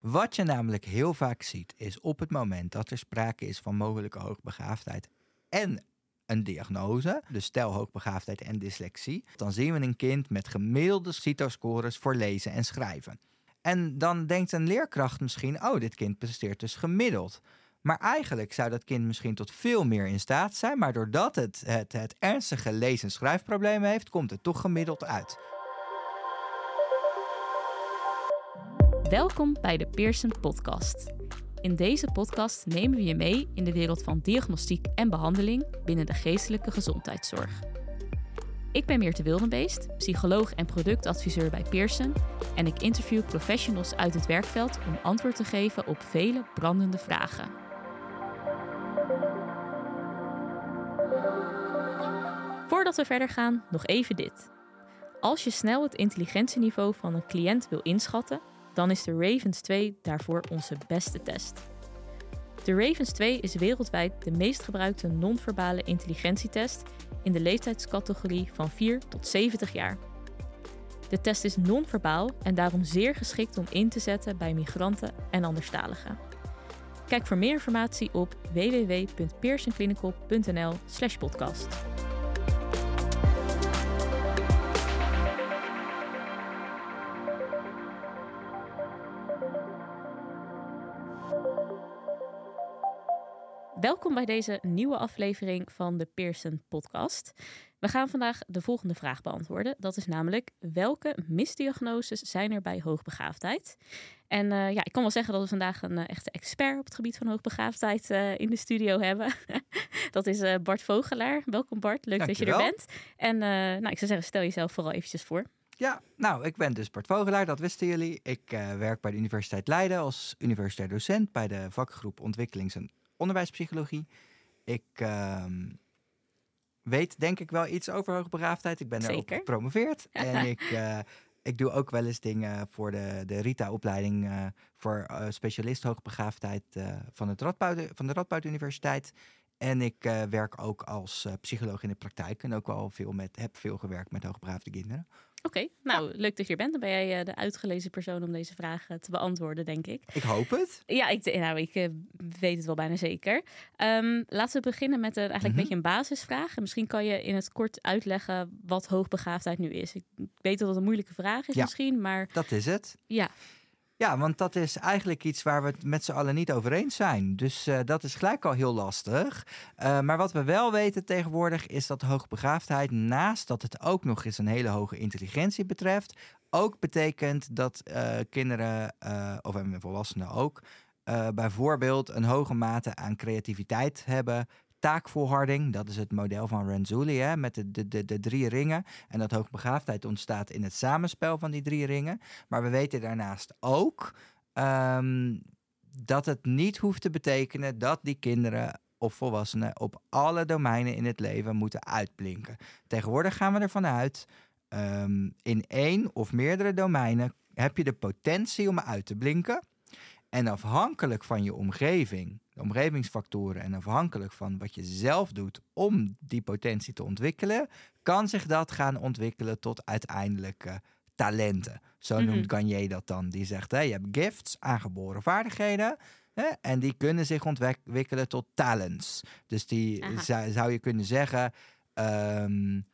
Wat je namelijk heel vaak ziet, is op het moment dat er sprake is van mogelijke hoogbegaafdheid en een diagnose, dus stel hoogbegaafdheid en dyslexie, dan zien we een kind met gemiddelde CITO-scores voor lezen en schrijven. En dan denkt een leerkracht misschien, oh, dit kind presteert dus gemiddeld. Maar eigenlijk zou dat kind misschien tot veel meer in staat zijn, maar doordat het het, het ernstige lees- en schrijfproblemen heeft, komt het toch gemiddeld uit. Welkom bij de Pearson Podcast. In deze podcast nemen we je mee in de wereld van diagnostiek en behandeling binnen de geestelijke gezondheidszorg. Ik ben Meerte Wildenbeest, psycholoog en productadviseur bij Pearson en ik interview professionals uit het werkveld om antwoord te geven op vele brandende vragen. Voordat we verder gaan, nog even dit. Als je snel het intelligentieniveau van een cliënt wil inschatten, dan is de Ravens 2 daarvoor onze beste test. De Ravens 2 is wereldwijd de meest gebruikte non-verbale intelligentietest in de leeftijdscategorie van 4 tot 70 jaar. De test is non-verbaal en daarom zeer geschikt om in te zetten bij migranten en anderstaligen. Kijk voor meer informatie op www.pearsonclinical.nl/podcast. Welkom bij deze nieuwe aflevering van de Pearson Podcast. We gaan vandaag de volgende vraag beantwoorden. Dat is namelijk: welke misdiagnoses zijn er bij hoogbegaafdheid? En uh, ja, ik kan wel zeggen dat we vandaag een uh, echte expert op het gebied van hoogbegaafdheid uh, in de studio hebben. dat is Bart Vogelaar. Welkom Bart, leuk dat je er bent. En nou, ik zou zeggen, stel jezelf vooral eventjes voor. Ja, nou, ik ben dus Bart Vogelaar, dat wisten jullie. Ik werk bij de Universiteit Leiden als universitair docent bij de vakgroep Ontwikkelings- en onderwijspsychologie. Ik uh, weet denk ik wel iets over hoogbegaafdheid. Ik ben erop gepromoveerd. en ik, uh, ik doe ook wel eens dingen voor de, de RITA-opleiding uh, voor uh, specialist hoogbegaafdheid van, het Radboud, van de Radboud Universiteit. En ik werk ook als psycholoog in de praktijk en ook wel veel met, heb veel gewerkt met hoogbegaafde kinderen. Oké, nou leuk dat je er bent. Dan ben jij eh, de uitgelezen persoon om deze vraag te beantwoorden, denk ik. Ik hoop het. Ja, ik, nou, ik uh, weet het wel bijna zeker. Um, laten we beginnen met een, eigenlijk een mhm. beetje een basisvraag. En misschien kan je in het kort uitleggen wat hoogbegaafdheid nu is. Ik weet dat het een moeilijke vraag is ja, misschien, maar... dat is het. Ja. Ja, want dat is eigenlijk iets waar we het met z'n allen niet over eens zijn. Dus uh, dat is gelijk al heel lastig. Uh, maar wat we wel weten tegenwoordig is dat hoogbegaafdheid, naast dat het ook nog eens een hele hoge intelligentie betreft, ook betekent dat uh, kinderen, of volwassenen ook, bijvoorbeeld een hoge mate aan creativiteit hebben, taakvolharding. Dat is het model van Renzulli hè, met de, de, de, drie ringen. En dat hoogbegaafdheid ontstaat in het samenspel van die drie ringen. Maar we weten daarnaast ook um, dat het niet hoeft te betekenen dat die kinderen of volwassenen op alle domeinen in het leven moeten uitblinken. Tegenwoordig gaan we ervan uit, um, in één of meerdere domeinen heb je de potentie om uit te blinken. En afhankelijk van je omgeving, de omgevingsfactoren en afhankelijk van wat je zelf doet om die potentie te ontwikkelen, kan zich dat gaan ontwikkelen tot uiteindelijke talenten. Zo noemt mm Gagne dat dan. Die zegt, hè, je hebt gifts, aangeboren vaardigheden. Hè, en die kunnen zich ontwikkelen tot talents. Dus die zou, zou, je kunnen zeggen. Um,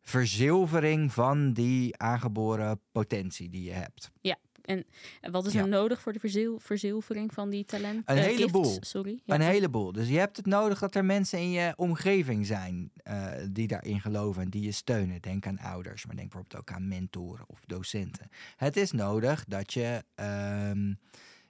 verzilvering van die aangeboren potentie die je hebt. Ja, en wat is er nodig voor de verzil verzilvering van die talenten? Een uh, heleboel. Sorry. Ja. Een heleboel. Dus je hebt het nodig dat er mensen in je omgeving zijn uh, die daarin geloven en die je steunen. Denk aan ouders, maar denk bijvoorbeeld ook aan mentoren of docenten. Het is nodig dat je. Um,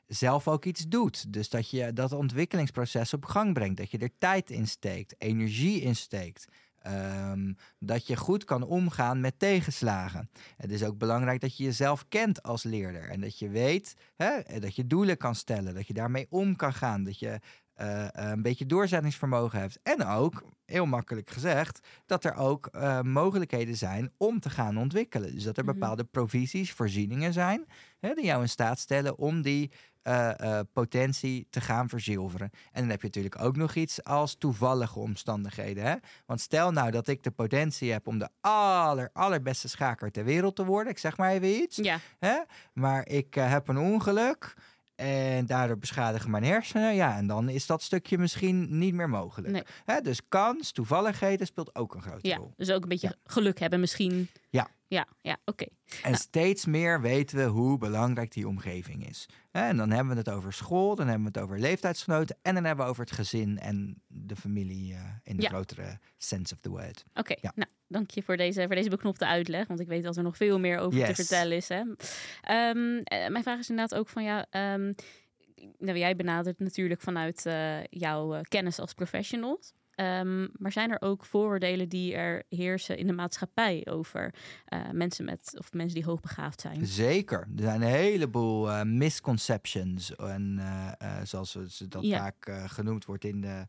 zelf ook iets doet. Dus dat je dat ontwikkelingsproces op gang brengt. Dat je er tijd in steekt, energie in steekt. Um, dat je goed kan omgaan met tegenslagen. Het is ook belangrijk dat je jezelf kent als leerder. En dat je weet hè, dat je doelen kan stellen. Dat je daarmee om kan gaan. Dat je uh, een beetje doorzettingsvermogen hebt. En ook, heel makkelijk gezegd, dat er ook uh, mogelijkheden zijn om te gaan ontwikkelen. Dus dat er mhm. bepaalde provisies, voorzieningen zijn, hè, die jou in staat stellen om die uh, potentie te gaan verzilveren. En dan heb je natuurlijk ook nog iets als toevallige omstandigheden. Hè? Want stel nou dat ik de potentie heb om de aller, allerbeste schaker ter wereld te worden. Ik zeg maar even iets. Ja. Hè? Maar ik heb een ongeluk. En daardoor beschadigen mijn hersenen. Ja, en dan is dat stukje misschien niet meer mogelijk. Nee. Hè, dus kans, toevalligheden speelt ook een grote Ja, rol. dus ook een beetje geluk hebben misschien. Ja. Ja, ja oké. En steeds meer weten we hoe belangrijk die omgeving is. En dan hebben we het over school, dan hebben we het over leeftijdsgenoten en dan hebben we over het gezin en de familie eh, in de Ja. grotere sense of the word. Oké, Ja. nou, dank je voor deze, voor deze beknopte uitleg. Want ik weet dat er nog veel meer over te vertellen is. Hè? Ehm, eh, mijn vraag is inderdaad ook van ja. ehm, nou, jij benadert natuurlijk vanuit eh, jouw eh, kennis als professional. Ehm, maar zijn er ook vooroordelen die er heersen in de maatschappij over mensen met of mensen die hoogbegaafd zijn? Zeker. Er zijn een heleboel misconceptions. En zoals dat Ja. vaak genoemd wordt in de,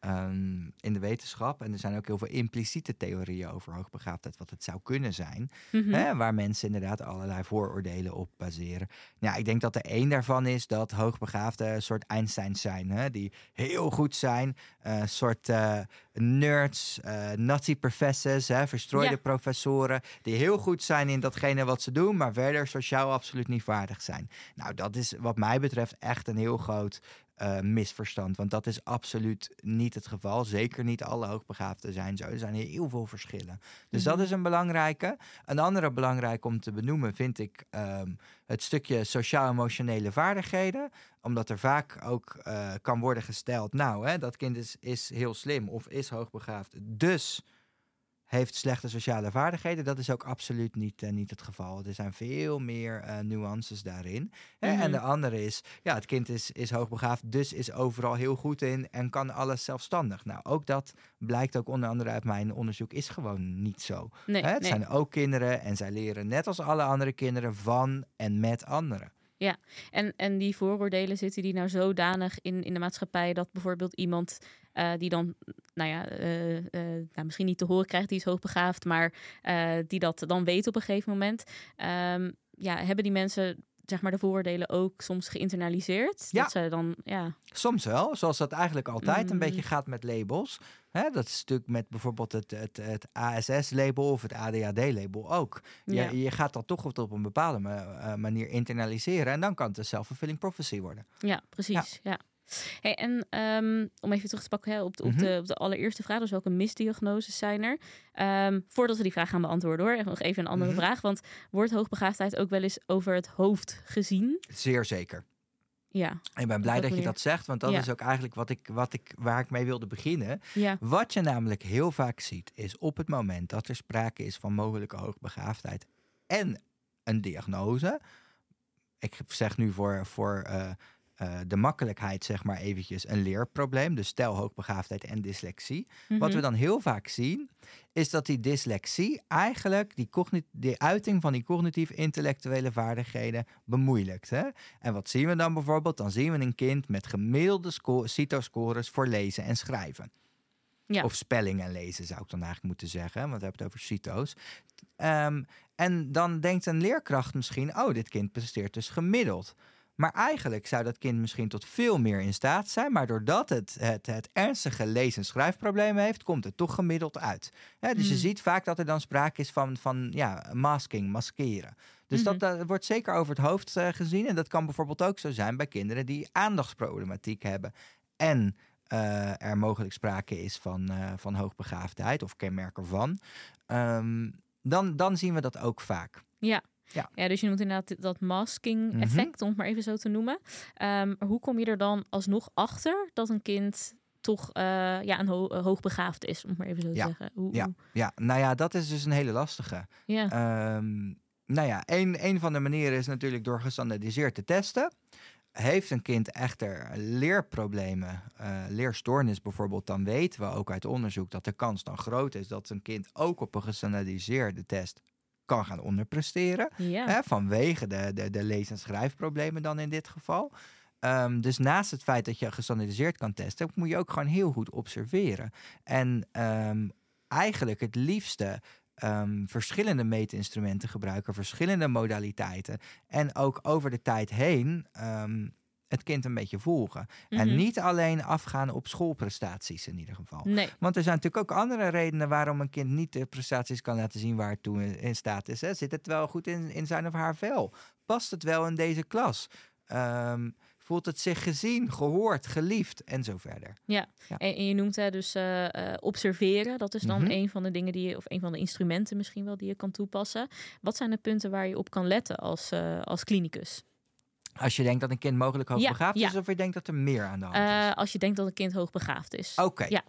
ehm, in de wetenschap. En er zijn ook heel veel impliciete theorieën over hoogbegaafdheid, wat het zou kunnen zijn. Mhm. Hè, waar mensen inderdaad allerlei vooroordelen op baseren. Ja, ik denk dat er één daarvan is dat hoogbegaafden een soort Einsteins zijn. Hè, die heel goed zijn. eh, soort eh, nerds, eh nazi-professors, hè, verstrooide Ja. professoren. Die heel goed zijn in datgene wat ze doen, maar verder sociaal absoluut niet vaardig zijn. Nou, dat is wat mij betreft echt een heel groot eh, misverstand. Want dat is absoluut niet het geval. Zeker niet alle hoogbegaafden zijn zo. Er zijn heel veel verschillen. Dus dat Mhm. is een belangrijke. Een andere belangrijke om te benoemen vind ik ehm, het stukje sociaal-emotionele vaardigheden. Omdat er vaak ook eh, kan worden gesteld, nou, hè, dat kind is, is heel slim of is hoogbegaafd. Dus heeft slechte sociale vaardigheden. Dat is ook absoluut niet, eh, niet het geval. Er zijn veel meer eh, nuances daarin. Hè, Mhm. En de andere is, ja, het kind is, is hoogbegaafd, dus is overal heel goed in en kan alles zelfstandig. Nou, ook dat blijkt ook onder andere uit mijn onderzoek, is gewoon niet zo. nee, Hè, het nee. zijn ook kinderen en zij leren net als alle andere kinderen van en met anderen. En, en die vooroordelen zitten die nou zodanig in, in de maatschappij dat bijvoorbeeld iemand eh, die dan, nou ja, eh, eh, nou, misschien niet te horen krijgt, die is hoogbegaafd, maar die dat dan weet op een gegeven moment. Ehm, ja, hebben die mensen zeg maar de vooroordelen ook soms geïnternaliseerd? Ja. Dat ze dan, ja, Soms wel, zoals dat eigenlijk altijd een Mm. beetje gaat met labels. Hè, dat is natuurlijk met bijvoorbeeld het, het, het ASS-label of het ADHD-label ook. Ja. Je, je gaat dat toch op een bepaalde eh, manier internaliseren en dan kan het een self-fulfilling prophecy worden. ja precies. Ja. Hey, en ehm, om even terug te pakken hè, op, de, op, Mhm. de, op de allereerste vraag, dus welke misdiagnoses zijn er? Ehm, voordat we die vraag gaan beantwoorden hoor, nog even een andere Mhm. vraag. Want wordt hoogbegaafdheid ook wel eens over het hoofd gezien? Zeer zeker. Ja, Ik ben blij dat je dat zegt, want dat Ja. is ook eigenlijk wat ik, wat ik, waar ik mee wilde beginnen. ja, Wat je namelijk heel vaak ziet, is op het moment dat er sprake is van mogelijke hoogbegaafdheid en een diagnose. Ik zeg nu voor, voor eh, eh, de makkelijkheid, zeg maar eventjes, een leerprobleem. Dus stel hoogbegaafdheid en dyslexie. Wat Mhm. we dan heel vaak zien, is dat die dyslexie eigenlijk die, uiting van die cognitief-intellectuele vaardigheden bemoeilijkt. Hè? En wat zien we dan bijvoorbeeld? Dan zien we een kind met gemiddelde sco- CITO-scores voor lezen en schrijven. Ja. Of spelling en lezen zou ik dan eigenlijk moeten zeggen, want we hebben het over CITO's. Ehm, en dan denkt een leerkracht misschien, oh, dit kind presteert dus gemiddeld. Maar eigenlijk zou dat kind misschien tot veel meer in staat zijn. Maar doordat het het, het ernstige lees- en schrijfprobleem heeft, komt het toch gemiddeld uit. Dus je Hmm. ziet vaak dat er dan sprake is van, van ja, masking, maskeren. Dus Mhm. dat wordt zeker over het hoofd eh, gezien. En dat kan bijvoorbeeld ook zo zijn bij kinderen die aandachtsproblematiek hebben. En eh, er mogelijk sprake is van, eh, van hoogbegaafdheid of kenmerken van. Ehm, dan, dan zien we dat ook vaak. ja. Ja. Ja, dus je noemt inderdaad dat masking Mhm. effect, om het maar even zo te noemen. Maar hoe kom je er dan alsnog achter dat een kind toch eh, ja, een ho- hoogbegaafd is, om het maar even zo te Ja. zeggen? Hoe, Ja. hoe- Ja, nou ja, dat is dus een hele lastige. ja. Ehm, nou ja, een, een van de manieren is natuurlijk door gestandaardiseerd te testen. Heeft een kind echter leerproblemen, eh, leerstoornis bijvoorbeeld, dan weten we ook uit onderzoek dat de kans dan groot is dat een kind ook op een gestandaardiseerde test kan gaan onderpresteren. ja. Hè, vanwege de, de, de lees- en schrijfproblemen dan in dit geval. Ehm, dus naast het feit dat je gestandaardiseerd kan testen, moet je ook gewoon heel goed observeren. En ehm, eigenlijk het liefste ehm, verschillende meetinstrumenten gebruiken, verschillende modaliteiten. En ook over de tijd heen het kind een beetje volgen. En Mhm. niet alleen afgaan op schoolprestaties in ieder geval. Nee. Want er zijn natuurlijk ook andere redenen waarom een kind niet de prestaties kan laten zien waar het toe in- staat is. Hè. Zit het wel goed in, in zijn of haar vel? Past het wel in deze klas? Ehm, voelt het zich gezien, gehoord, geliefd en zo verder. Ja, Ja. En, en je noemt hè, dus eh, eh, observeren. Dat is dan Mhm. een van de dingen die je, of een van de instrumenten misschien wel die je kan toepassen. Wat zijn de punten waar je op kan letten als, eh, als klinicus? Als je denkt dat een kind mogelijk hoogbegaafd ja. is, of je denkt dat er meer aan de hand is. Eh, als je denkt dat een kind hoogbegaafd is. Oké. ja.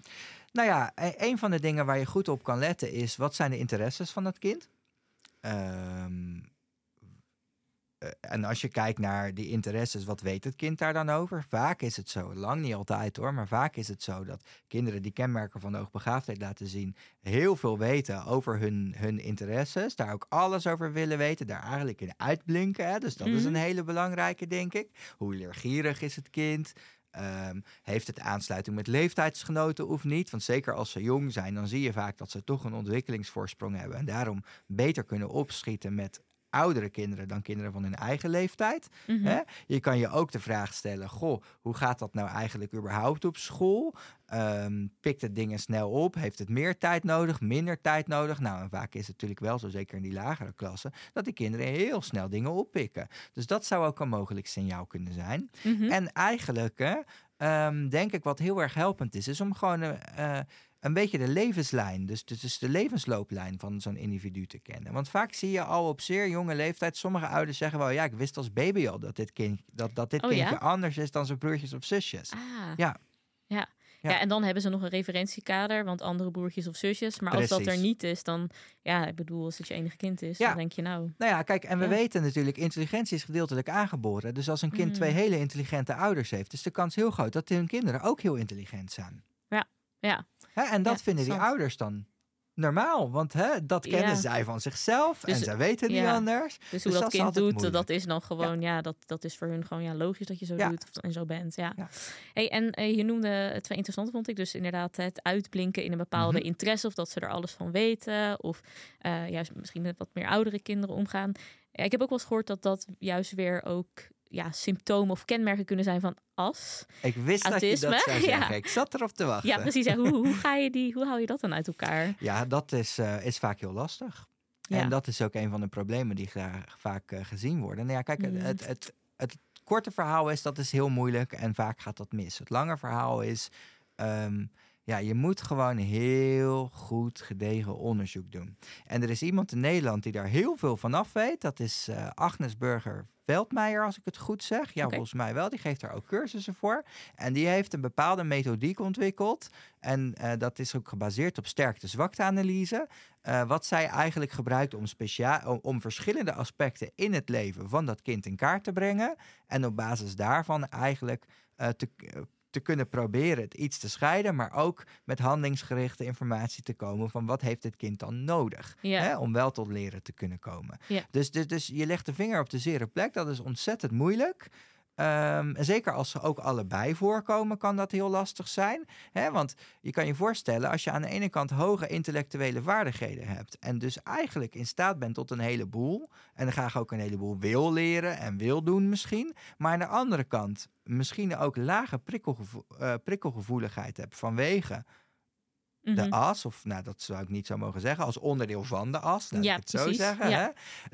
Nou ja, e- een van de dingen waar je goed op kan letten is... wat zijn de interesses van dat kind? Ehm, eh, en als je kijkt naar die interesses, wat weet het kind daar dan over? Vaak is het zo, lang niet altijd hoor, maar vaak is het zo dat kinderen die kenmerken van de hoogbegaafdheid laten zien, heel veel weten over hun, hun interesses, daar ook alles over willen weten, daar eigenlijk in uitblinken. Hè? Dus dat is Mhm. een hele belangrijke, denk ik. Hoe leergierig is het kind? Ehm, heeft het aansluiting met leeftijdsgenoten of niet? Want zeker als ze jong zijn, dan zie je vaak dat ze toch een ontwikkelingsvoorsprong hebben. En daarom beter kunnen opschieten met oudere kinderen dan kinderen van hun eigen leeftijd. Mhm. Hè? Je kan je ook de vraag stellen: Goh, hoe gaat dat nou eigenlijk überhaupt op school? Ehm, pikt het dingen snel op? Heeft het meer tijd nodig, minder tijd nodig? Nou, en vaak is het natuurlijk wel zo, zeker in die lagere klassen, dat die kinderen heel snel dingen oppikken. Dus dat zou ook een mogelijk signaal kunnen zijn. Mhm. En eigenlijk, hè, ehm, denk ik, wat heel erg helpend is, is om gewoon eh, eh, een beetje de levenslijn, dus, dus, dus de levenslooplijn van zo'n individu te kennen. Want vaak zie je al op zeer jonge leeftijd, sommige ouders zeggen wel, ja, ik wist als baby al dat dit, kind, dat, dat dit Oh, ja? kindje anders is dan zijn broertjes of zusjes. Ah. Ja. Ja. Ja. Ja. en dan hebben ze nog een referentiekader, want andere broertjes of zusjes. Maar als dat er niet is, dan, ja, ik bedoel, als het je enige kind is, Ja. dan denk je nou, Nou ja, kijk, en we Ja. weten natuurlijk, intelligentie is gedeeltelijk aangeboren. Dus als een kind Mm. twee hele intelligente ouders heeft, is de kans heel groot dat hun kinderen ook heel intelligent zijn. ja, Hè, en dat Ja, vinden die interessant. ouders dan normaal, want hè, dat kennen Ja. zij van zichzelf en Dus, zij weten niet ja. anders. Dus Dus hoe dat dat kind doet, moeilijk. dat is dan gewoon, ja, dat, dat is voor hun gewoon ja, logisch dat je zo doet of- en zo bent. Ja. Hey, en eh, je noemde het twee interessante, vond ik dus inderdaad het uitblinken in een bepaalde Mhm. interesse of dat ze er alles van weten of eh, juist misschien met wat meer oudere kinderen omgaan. Ja, ik heb ook wel eens gehoord dat dat juist weer ook ja, symptomen of kenmerken kunnen zijn van as. Ik wist dat je Autisme, dat zou zeggen. ja. Ik zat erop te wachten. Ja, precies. Hoe, hoe, ga je die, hoe hou je dat dan uit elkaar? Ja, dat is, eh, is vaak heel lastig. Ja. En dat is ook een van de problemen die graag, vaak eh, gezien worden. Nou ja, kijk, het, Mhm. het, het, het korte verhaal is dat is heel moeilijk en vaak gaat dat mis. Het lange verhaal is, ehm, ja, je moet gewoon heel goed gedegen onderzoek doen. En er is iemand in Nederland die daar heel veel van af weet. Dat is eh, Agnes Burger Veldmeijer, als ik het goed zeg. Ja, volgens mij wel. Die geeft daar ook cursussen voor. En die heeft een bepaalde methodiek ontwikkeld. En eh, dat is ook gebaseerd op sterkte-zwakte-analyse. Eh, wat zij eigenlijk gebruikt om, speciaal, om, verschillende aspecten in het leven van dat kind in kaart te brengen. En op basis daarvan eigenlijk eh, te, te kunnen proberen het iets te scheiden, maar ook met handelingsgerichte informatie te komen van wat heeft dit kind dan nodig Ja. hè, om wel tot leren te kunnen komen. Ja. Dus, dus, dus je legt de vinger op de zere plek, dat is ontzettend moeilijk. Ehm, en zeker als ze ook allebei voorkomen, kan dat heel lastig zijn. Hè? Want je kan je voorstellen, als je aan de ene kant hoge intellectuele vaardigheden hebt. en dus eigenlijk in staat bent tot een heleboel. en dan graag ook een heleboel wil leren en wil doen misschien. maar aan de andere kant misschien ook lage prikkelgevo- eh, prikkelgevoeligheid hebt vanwege Mhm. de as, of nou dat zou ik niet zo mogen zeggen, als onderdeel van de as, laat Ja, ik het zo precies, zeggen, ja. hè?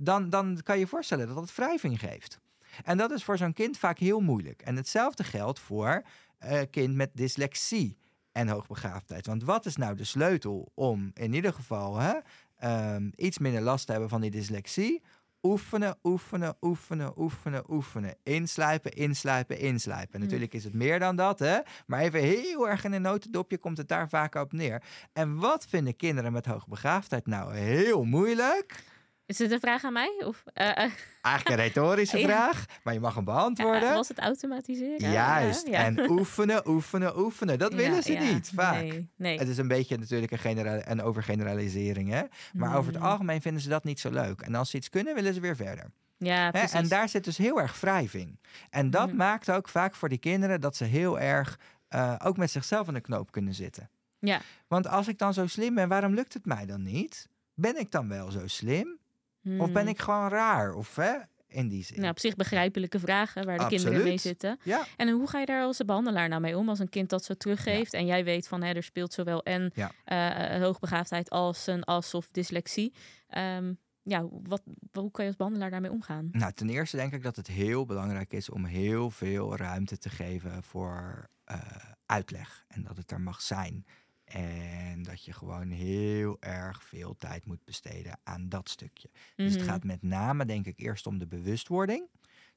Dan, dan kan je je voorstellen dat dat wrijving geeft. En dat is voor zo'n kind vaak heel moeilijk. En hetzelfde geldt voor een kind met dyslexie en hoogbegaafdheid. Want wat is nou de sleutel om in ieder geval hè, ehm, iets minder last te hebben van die dyslexie? Oefenen, oefenen, oefenen, oefenen, oefenen. Inslijpen, inslijpen, inslijpen. En Hm. natuurlijk is het meer dan dat, hè? Maar even heel erg in een notendopje komt het daar vaak op neer. En wat vinden kinderen met hoogbegaafdheid nou heel moeilijk? Is het een vraag aan mij? Of, eh, eh, Eigenlijk een retorische Ja. vraag, maar je mag hem beantwoorden. was het automatiseren? Juist. Ja, ja. En oefenen, oefenen, oefenen. Dat Ja, willen ze ja. niet, vaak. Nee, nee. Het is een beetje natuurlijk een, genera- een overgeneralisering, hè? Maar over het Hmm. algemeen vinden ze dat niet zo leuk. En als ze iets kunnen, willen ze weer verder. Ja, Hè? precies. En daar zit dus heel erg wrijving. En dat Mhm. maakt ook vaak voor die kinderen dat ze heel erg eh, ook met zichzelf in de knoop kunnen zitten. Ja. Want als ik dan zo slim ben, waarom lukt het mij dan niet? Ben ik dan wel zo slim? Of ben Hmm. ik gewoon raar? Of hè, in die zin. Nou, op zich begrijpelijke vragen waar de kinderen mee zitten. Ja. En hoe ga je daar als behandelaar nou mee om als een kind dat zo teruggeeft en jij weet van hè, er speelt zowel en Ja. eh, eh, hoogbegaafdheid als een as of dyslexie. Ehm, ja, wat, hoe kan je als behandelaar daarmee omgaan? Nou, ten eerste denk ik dat het heel belangrijk is om heel veel ruimte te geven voor uh, uitleg. En dat het er mag zijn. En dat je gewoon heel erg veel tijd moet besteden aan dat stukje. Dus het Mhm. gaat met name, denk ik, eerst om de bewustwording.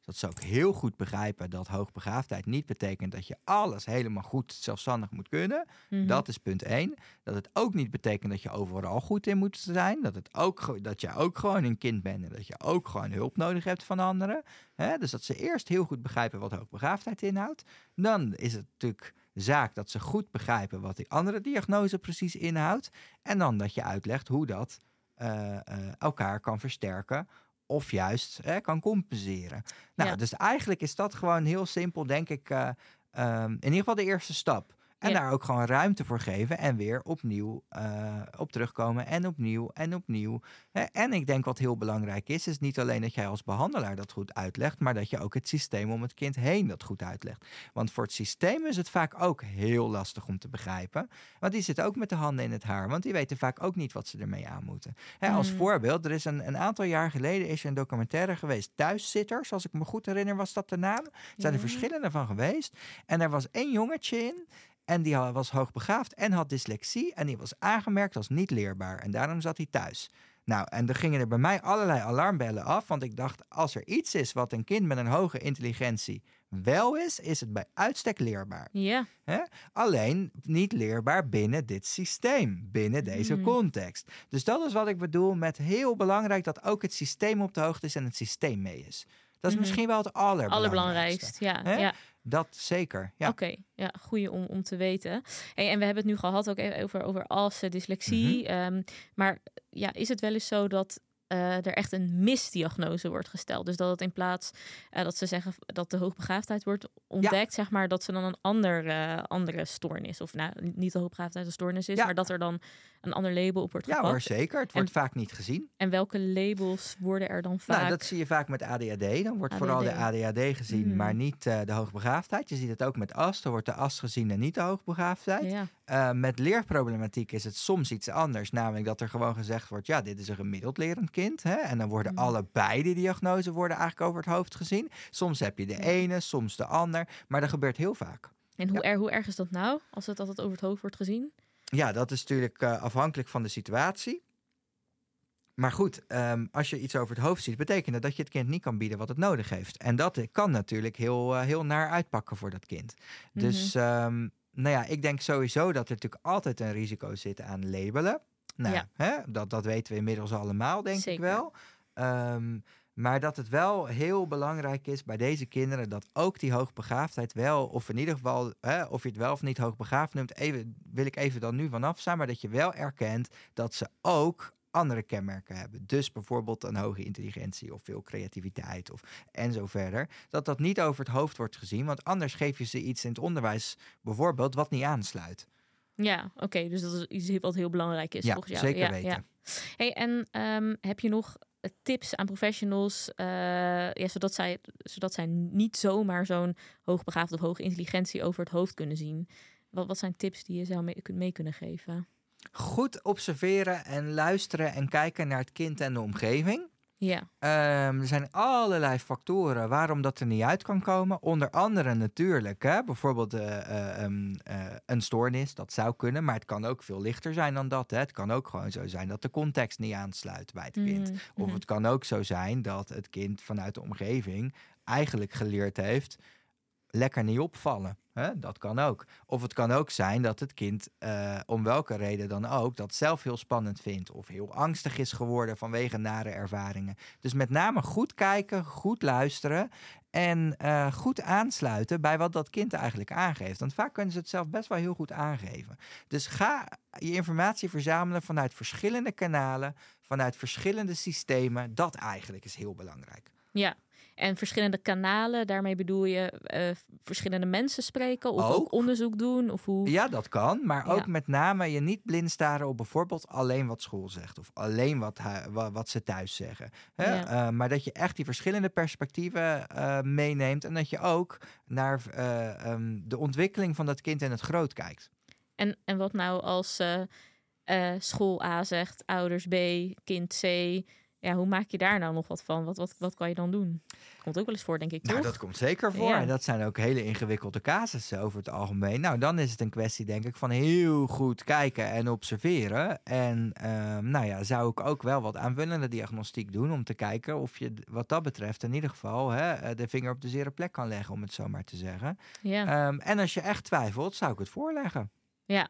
Dat ze ook heel goed begrijpen dat hoogbegaafdheid niet betekent dat je alles helemaal goed zelfstandig moet kunnen. Mhm. Dat is punt één. Dat het ook niet betekent dat je overal goed in moet zijn. Dat, het ook, dat je ook gewoon een kind bent en dat je ook gewoon hulp nodig hebt van anderen. Dus dat ze eerst heel goed begrijpen wat hoogbegaafdheid inhoudt. Dan is het natuurlijk zaak dat ze goed begrijpen wat die andere diagnose precies inhoudt. En dan dat je uitlegt hoe dat eh, eh, elkaar kan versterken. Of juist kan compenseren. Nou, Ja. dus eigenlijk is dat gewoon heel simpel, denk ik. eh, ehm, in ieder geval de eerste stap. En Ja. daar ook gewoon ruimte voor geven en weer opnieuw eh, op terugkomen en opnieuw en opnieuw. En ik denk wat heel belangrijk is, is niet alleen dat jij als behandelaar dat goed uitlegt, maar dat je ook het systeem om het kind heen dat goed uitlegt. Want voor het systeem is het vaak ook heel lastig om te begrijpen. Want die zitten ook met de handen in het haar, want die weten vaak ook niet wat ze ermee aan moeten. Hè, als Mm. voorbeeld, er is een, een aantal jaar geleden is er een documentaire geweest, Thuiszitters, als ik me goed herinner was dat de naam. Er zijn er Ja. verschillende van geweest. En er was één jongetje in. En die was hoogbegaafd en had dyslexie. En die was aangemerkt als niet leerbaar. En daarom zat hij thuis. Nou, en er gingen er bij mij allerlei alarmbellen af. Want ik dacht, als er iets is wat een kind met een hoge intelligentie wel is, is het bij uitstek leerbaar. Ja, Alleen niet leerbaar binnen dit systeem, binnen deze Mm. context. Dus dat is wat ik bedoel met heel belangrijk dat ook het systeem op de hoogte is en het systeem mee is. Dat is Mhm. misschien wel het allerbelangrijkste. allerbelangrijkst. Ja. Dat zeker. Ja. Oké, ja, goeie om, om te weten. Hey, en we hebben het nu gehad ook even over, over assen, dyslexie. Mhm. Ehm, maar ja, is het wel eens zo dat eh, er echt een misdiagnose wordt gesteld? Dus dat het in plaats eh, dat ze zeggen dat de hoogbegaafdheid wordt ontdekt, zeg maar, dat ze dan een ander, eh, andere stoornis, of nou, niet de hoogbegaafdheid een stoornis is, Ja. maar dat er dan een ander label op wordt Ja gepakt. hoor, zeker. Het wordt vaak niet gezien. En welke labels worden er dan vaak? Nou, dat zie je vaak met ADHD. Dan wordt vooral de ADHD gezien, Mm. maar niet de hoogbegaafdheid. Je ziet het ook met AS. Dan wordt de AS gezien en niet de hoogbegaafdheid. ja. Eh, met leerproblematiek is het soms iets anders. Namelijk dat er gewoon gezegd wordt, ja, dit is een gemiddeld lerend kind. Hè? En dan worden Mm. allebei de diagnoses worden eigenlijk over het hoofd gezien. Soms heb je de ene, soms de ander. Maar dat gebeurt heel vaak. En hoe, er, hoe erg is dat nou, als het altijd over het hoofd wordt gezien? Ja, dat is natuurlijk eh, afhankelijk van de situatie. Maar goed, ehm, als je iets over het hoofd ziet, betekent dat dat je het kind niet kan bieden wat het nodig heeft. En dat kan natuurlijk heel, eh, heel naar uitpakken voor dat kind. Dus ehm, nou ja, ik denk sowieso dat er natuurlijk altijd een risico zit aan labelen. Nou, Ja. hè, dat, dat weten we inmiddels allemaal, denk ik wel. Ehm, maar dat het wel heel belangrijk is bij deze kinderen dat ook die hoogbegaafdheid wel, of in ieder geval, hè, of je het wel of niet hoogbegaafd noemt, even, wil ik even dan nu vanaf staan, maar dat je wel erkent dat ze ook andere kenmerken hebben. Dus bijvoorbeeld een hoge intelligentie of veel creativiteit of en zo verder. Dat dat niet over het hoofd wordt gezien, want anders geef je ze iets in het onderwijs bijvoorbeeld wat niet aansluit. Ja, oké. dus dat is iets wat heel belangrijk is ja, volgens jou. zeker ja, weten. Ja. Hey, en ehm, heb je nog eh, tips aan professionals, ja, zodat, zij, zodat zij niet zomaar zo'n hoogbegaafd of hoge intelligentie over het hoofd kunnen zien? Wat, wat zijn tips die je zou mee, mee kunnen geven? Goed observeren en luisteren en kijken naar het kind en de omgeving. Ja, Ehm, er zijn allerlei factoren waarom dat er niet uit kan komen. Onder andere natuurlijk, hè, bijvoorbeeld eh, eh, ehm, eh, een stoornis, dat zou kunnen. Maar het kan ook veel lichter zijn dan dat. Hè. Het kan ook gewoon zo zijn dat de context niet aansluit bij het kind. Mhm, Of het kan ook zo zijn dat het kind vanuit de omgeving eigenlijk geleerd heeft lekker niet opvallen. Hè? Dat kan ook. Of het kan ook zijn dat het kind, eh, om welke reden dan ook, dat zelf heel spannend vindt. Of heel angstig is geworden vanwege nare ervaringen. Dus met name goed kijken, goed luisteren. En eh, goed aansluiten bij wat dat kind eigenlijk aangeeft. Want vaak kunnen ze het zelf best wel heel goed aangeven. Dus ga je informatie verzamelen vanuit verschillende kanalen, vanuit verschillende systemen. Dat eigenlijk is heel belangrijk. ja. En verschillende kanalen, daarmee bedoel je eh, verschillende mensen spreken of ook. Ook. onderzoek doen? Of hoe? Ja, dat kan. Maar ook met name je niet blind staren op bijvoorbeeld alleen wat school zegt. Of alleen wat, wat ze thuis zeggen. Hè? Ja. Eh, maar dat je echt die verschillende perspectieven eh, meeneemt. En dat je ook naar eh, ehm, de ontwikkeling van dat kind in het groot kijkt. En, en wat nou als school A zegt, ouders B, kind C, Ja, hoe maak je daar nou nog wat van? Wat, wat, wat kan je dan doen? Komt ook wel eens voor, denk ik, toch? Nou, dat komt zeker voor. Ja. En dat zijn ook hele ingewikkelde casussen over het algemeen. Nou, dan is het een kwestie, denk ik, van heel goed kijken en observeren. En ehm, nou ja, zou ik ook wel wat aanvullende diagnostiek doen om te kijken of je wat dat betreft in ieder geval hè, eh, de vinger op de zere plek kan leggen, om het zo maar te zeggen. Ja. Ehm, en als je echt twijfelt, zou ik het voorleggen. ja.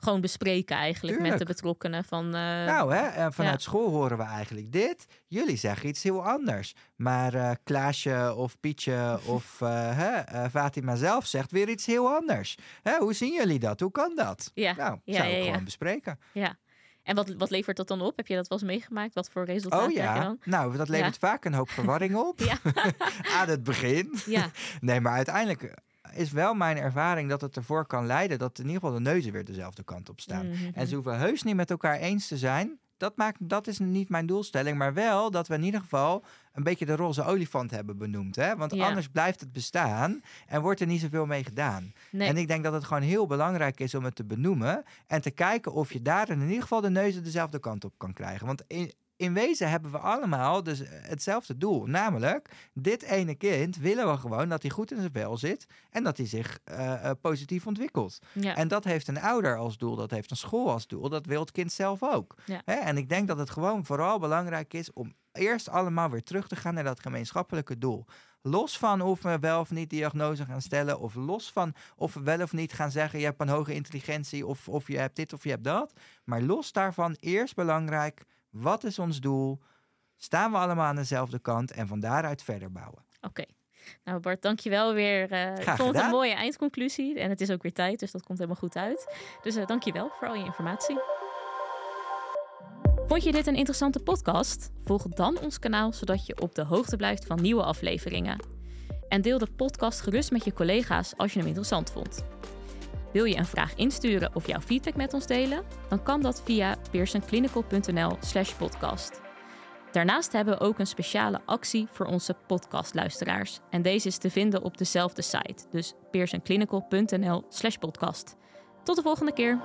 Gewoon bespreken eigenlijk met de betrokkenen van... eh, Nou, hè, eh, vanuit ja. school horen we eigenlijk dit. Jullie zeggen iets heel anders. Maar eh, Klaasje of Pietje of eh, Fatima zelf zegt weer iets heel anders. Hè, hoe zien jullie dat? Hoe kan dat? ja. Nou, Ja, zou ja, gewoon bespreken. Ja. En wat, wat levert dat dan op? Heb je dat wel eens meegemaakt? Wat voor resultaten Oh heb je ja, dan? nou, dat levert vaak een hoop verwarring op Ja. aan het begin. Ja, Nee, maar uiteindelijk is wel mijn ervaring dat het ervoor kan leiden dat in ieder geval de neuzen weer dezelfde kant op staan. Mhm. En ze hoeven heus niet met elkaar eens te zijn. Dat, maakt, dat is niet mijn doelstelling, maar wel dat we in ieder geval een beetje de roze olifant hebben benoemd. Hè? Want Ja. anders blijft het bestaan en wordt er niet zoveel mee gedaan. nee. En ik denk dat het gewoon heel belangrijk is om het te benoemen en te kijken of je daar in ieder geval de neuzen dezelfde kant op kan krijgen. Want in, in wezen hebben we allemaal dus hetzelfde doel. Namelijk, dit ene kind willen we gewoon dat hij goed in zijn vel zit en dat hij zich eh, eh, positief ontwikkelt. ja. En dat heeft een ouder als doel, dat heeft een school als doel, dat wil het kind zelf ook. Ja. Hè? En ik denk dat het gewoon vooral belangrijk is om eerst allemaal weer terug te gaan naar dat gemeenschappelijke doel. Los van of we wel of niet diagnose gaan stellen, of los van of we wel of niet gaan zeggen: je hebt een hoge intelligentie, of, of je hebt dit of je hebt dat. Maar los daarvan, eerst belangrijk: wat is ons doel? Staan we allemaal aan dezelfde kant en van daaruit verder bouwen? Oké. Nou Bart, dankjewel weer. eh, ik vond het een mooie eindconclusie. En het is ook weer tijd, dus dat komt helemaal goed uit. Dus eh dankjewel voor al je informatie. Vond je dit een interessante podcast? Volg dan ons kanaal, zodat je op de hoogte blijft van nieuwe afleveringen. En deel de podcast gerust met je collega's als je hem interessant vond. Wil je een vraag insturen of jouw feedback met ons delen? Dan kan dat via pearsonclinical.nl slash podcast. Daarnaast hebben we ook een speciale actie voor onze podcastluisteraars. En deze is te vinden op dezelfde site, dus pearsonclinical.nl slash podcast. Tot de volgende keer!